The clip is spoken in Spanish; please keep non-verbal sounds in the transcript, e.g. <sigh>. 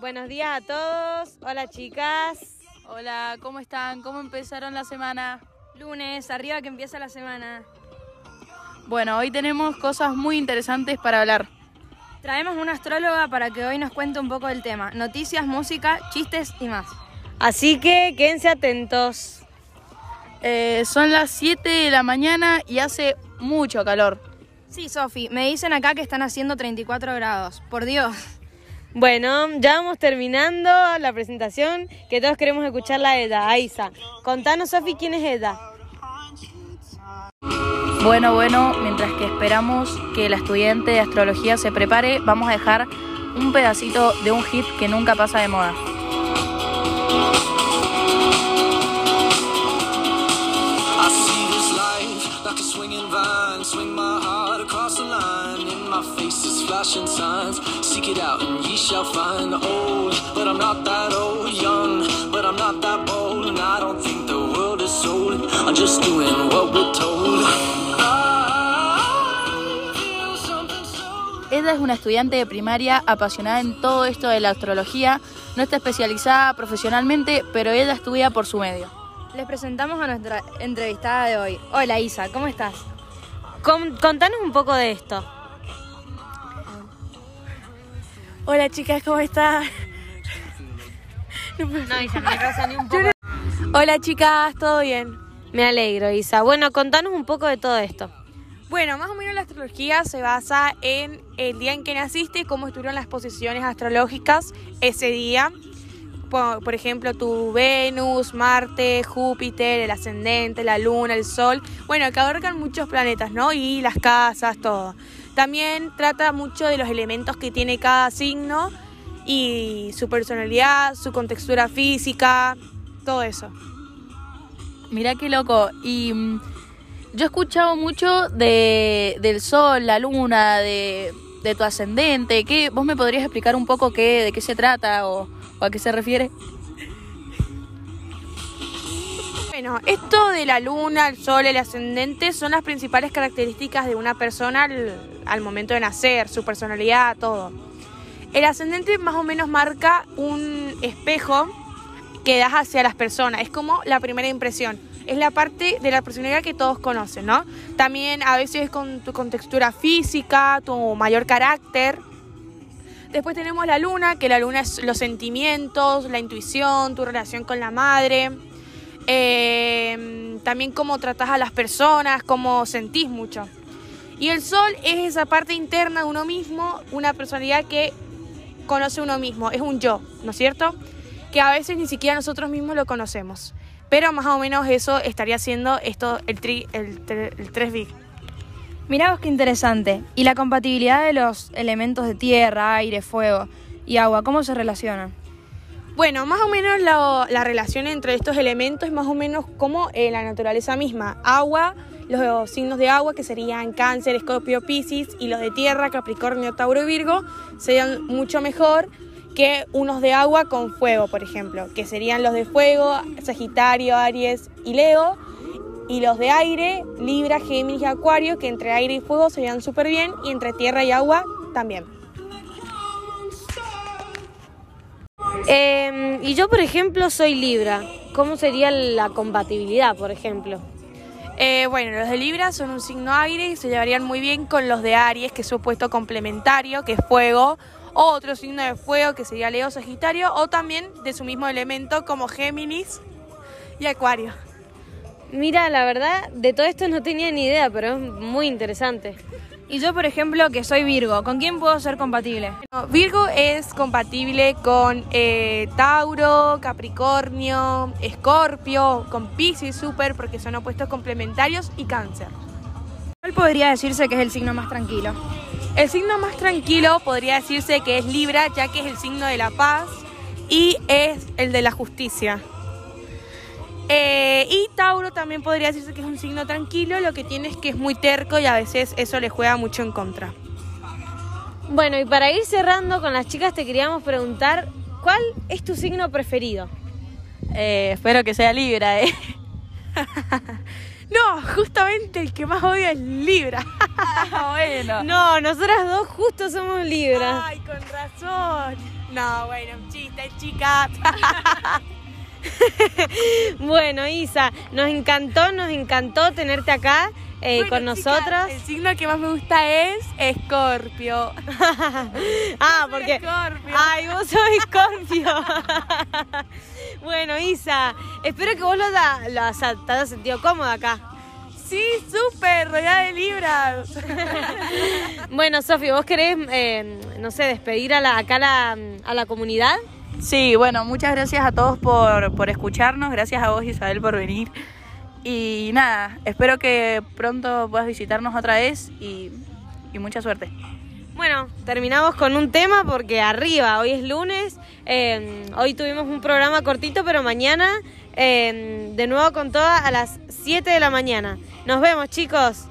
Buenos días a todos. Hola chicas. Hola, ¿cómo están? ¿Cómo empezaron la semana? Lunes, arriba que empieza la semana. Bueno, hoy tenemos cosas muy interesantes para hablar. Traemos una astróloga para que hoy nos cuente un poco del tema. Noticias, música, chistes y más. Así que quédense atentos. Eh, son las 7 de la mañana y hace mucho calor. Sí, Sofi, me dicen acá que están haciendo 34 grados. Por Dios. Bueno, ya vamos terminando la presentación, que todos queremos escuchar la Eda. Aiza, contanos, Sofi, quién es Eda. Bueno, bueno, mientras que esperamos que la estudiante de astrología se prepare, vamos a dejar un pedacito de un hit que nunca pasa de moda. Like a swinging vine. Swing my heart across the line. In my face is flashing signs. Seek it out and ye shall find. Old, but I'm not that old. Young, but I'm not that bold. And I don't think the world is sold. I'm just doing what we're told. I feel something so Eda es una estudiante de primaria apasionada en todo esto de la astrología. No está especializada profesionalmente, pero ella estudia por su medio. Les presentamos a nuestra entrevistada de hoy. Hola Isa, ¿cómo estás? Con- contanos un poco de esto. Hola chicas, ¿cómo están? No, Isa, no me pasa ni un poco. Hola chicas, ¿todo bien? Me alegro, Isa. Bueno, contanos un poco de todo esto. Bueno, más o menos la astrología se basa en el día en que naciste y cómo estuvieron las posiciones astrológicas ese día. Por, ejemplo, tu Venus, Marte, Júpiter, el ascendente, la luna, el sol. Bueno, que abarcan muchos planetas, ¿no? Y las casas, todo. También trata mucho de los elementos que tiene cada signo y su personalidad, su contextura física, todo eso. Mirá qué loco. Y mm, yo he escuchado mucho de, del sol, la luna, de, de tu ascendente. ¿Qué, ¿Vos me podrías explicar un poco qué, de qué se trata o, o a qué se refiere? Bueno, esto de la luna, el sol, el ascendente son las principales características de una persona al, al momento de nacer, su personalidad, todo. El ascendente más o menos marca un espejo que das hacia las personas, es como la primera impresión, es la parte de la personalidad que todos conocen, ¿no? También a veces con tu contextura física, tu mayor carácter. Después tenemos la luna, que la luna es los sentimientos, la intuición, tu relación con la madre. Eh, también cómo tratas a las personas, cómo sentís mucho. Y el sol es esa parte interna de uno mismo, una personalidad que conoce uno mismo, es un yo, ¿no es cierto? Que a veces ni siquiera nosotros mismos lo conocemos. Pero más o menos eso estaría siendo esto, el, tri, el, tre- el 3 big. Mirá vos qué interesante. ¿Y la compatibilidad de los elementos de tierra, aire, fuego y agua, cómo se relacionan? Bueno, más o menos la relación entre estos elementos es más o menos como eh, la naturaleza misma. Agua, los signos de agua que serían cáncer, escorpio, piscis y los de tierra, capricornio, tauro y virgo, serían mucho mejor que unos de agua con fuego, por ejemplo, que serían los de fuego, Sagitario, Aries y Leo. Y los de aire, Libra, Géminis y Acuario, que entre aire y fuego serían súper bien, y entre tierra y agua también. Eh, y yo, por ejemplo, soy Libra. ¿Cómo sería la compatibilidad, por ejemplo? Eh, bueno, los de Libra son un signo aire y se llevarían muy bien con los de Aries, que es su opuesto complementario, que es fuego, o otro signo de fuego, que sería Leo, Sagitario, o también de su mismo elemento, como Géminis y Acuario. Mira, la verdad, de todo esto no tenía ni idea, pero es muy interesante. Y yo, por ejemplo, que soy Virgo, ¿con quién puedo ser compatible? Bueno, Virgo es compatible con eh, Tauro, Capricornio, Escorpio, con Piscis, súper, porque son opuestos complementarios, y Cáncer. ¿Cuál podría decirse que es el signo más tranquilo? El signo más tranquilo podría decirse que es Libra, ya que es el signo de la paz y es el de la justicia. Eh, y Tauro también podría decirse que es un signo tranquilo, lo que tiene es que es muy terco y a veces eso le juega mucho en contra. Bueno, y para ir cerrando con las chicas te queríamos preguntar, ¿cuál es tu signo preferido? Eh, espero que sea Libra, ¿eh? <laughs> el que más odia es Libra. Ah, bueno. <laughs> No, nosotras dos justo somos Libra. Ay, con razón. No, bueno, chiste, chica. <laughs> Bueno, Isa, nos encantó, nos encantó tenerte acá eh, Bueno, con chicas, nosotras. el signo que más me gusta es Escorpio. <laughs> ah, porque. Escorpio. Ay, vos sos Escorpio. Bueno, Isa, espero que vos lo, da, lo has- te hayas sentido cómoda acá. Sí, súper, rodeada de libras. <laughs> Bueno, Sofi, ¿vos querés, eh, no sé, despedir a la, acá a la, a la comunidad? Sí, bueno, muchas gracias a todos por, por escucharnos, gracias a vos Isabel por venir. Y nada, espero que pronto puedas visitarnos otra vez y, y mucha suerte. Bueno, terminamos con un tema porque arriba, hoy es lunes, eh, hoy tuvimos un programa cortito, pero mañana eh, de nuevo con toda a las 7 de la mañana. Nos vemos chicos.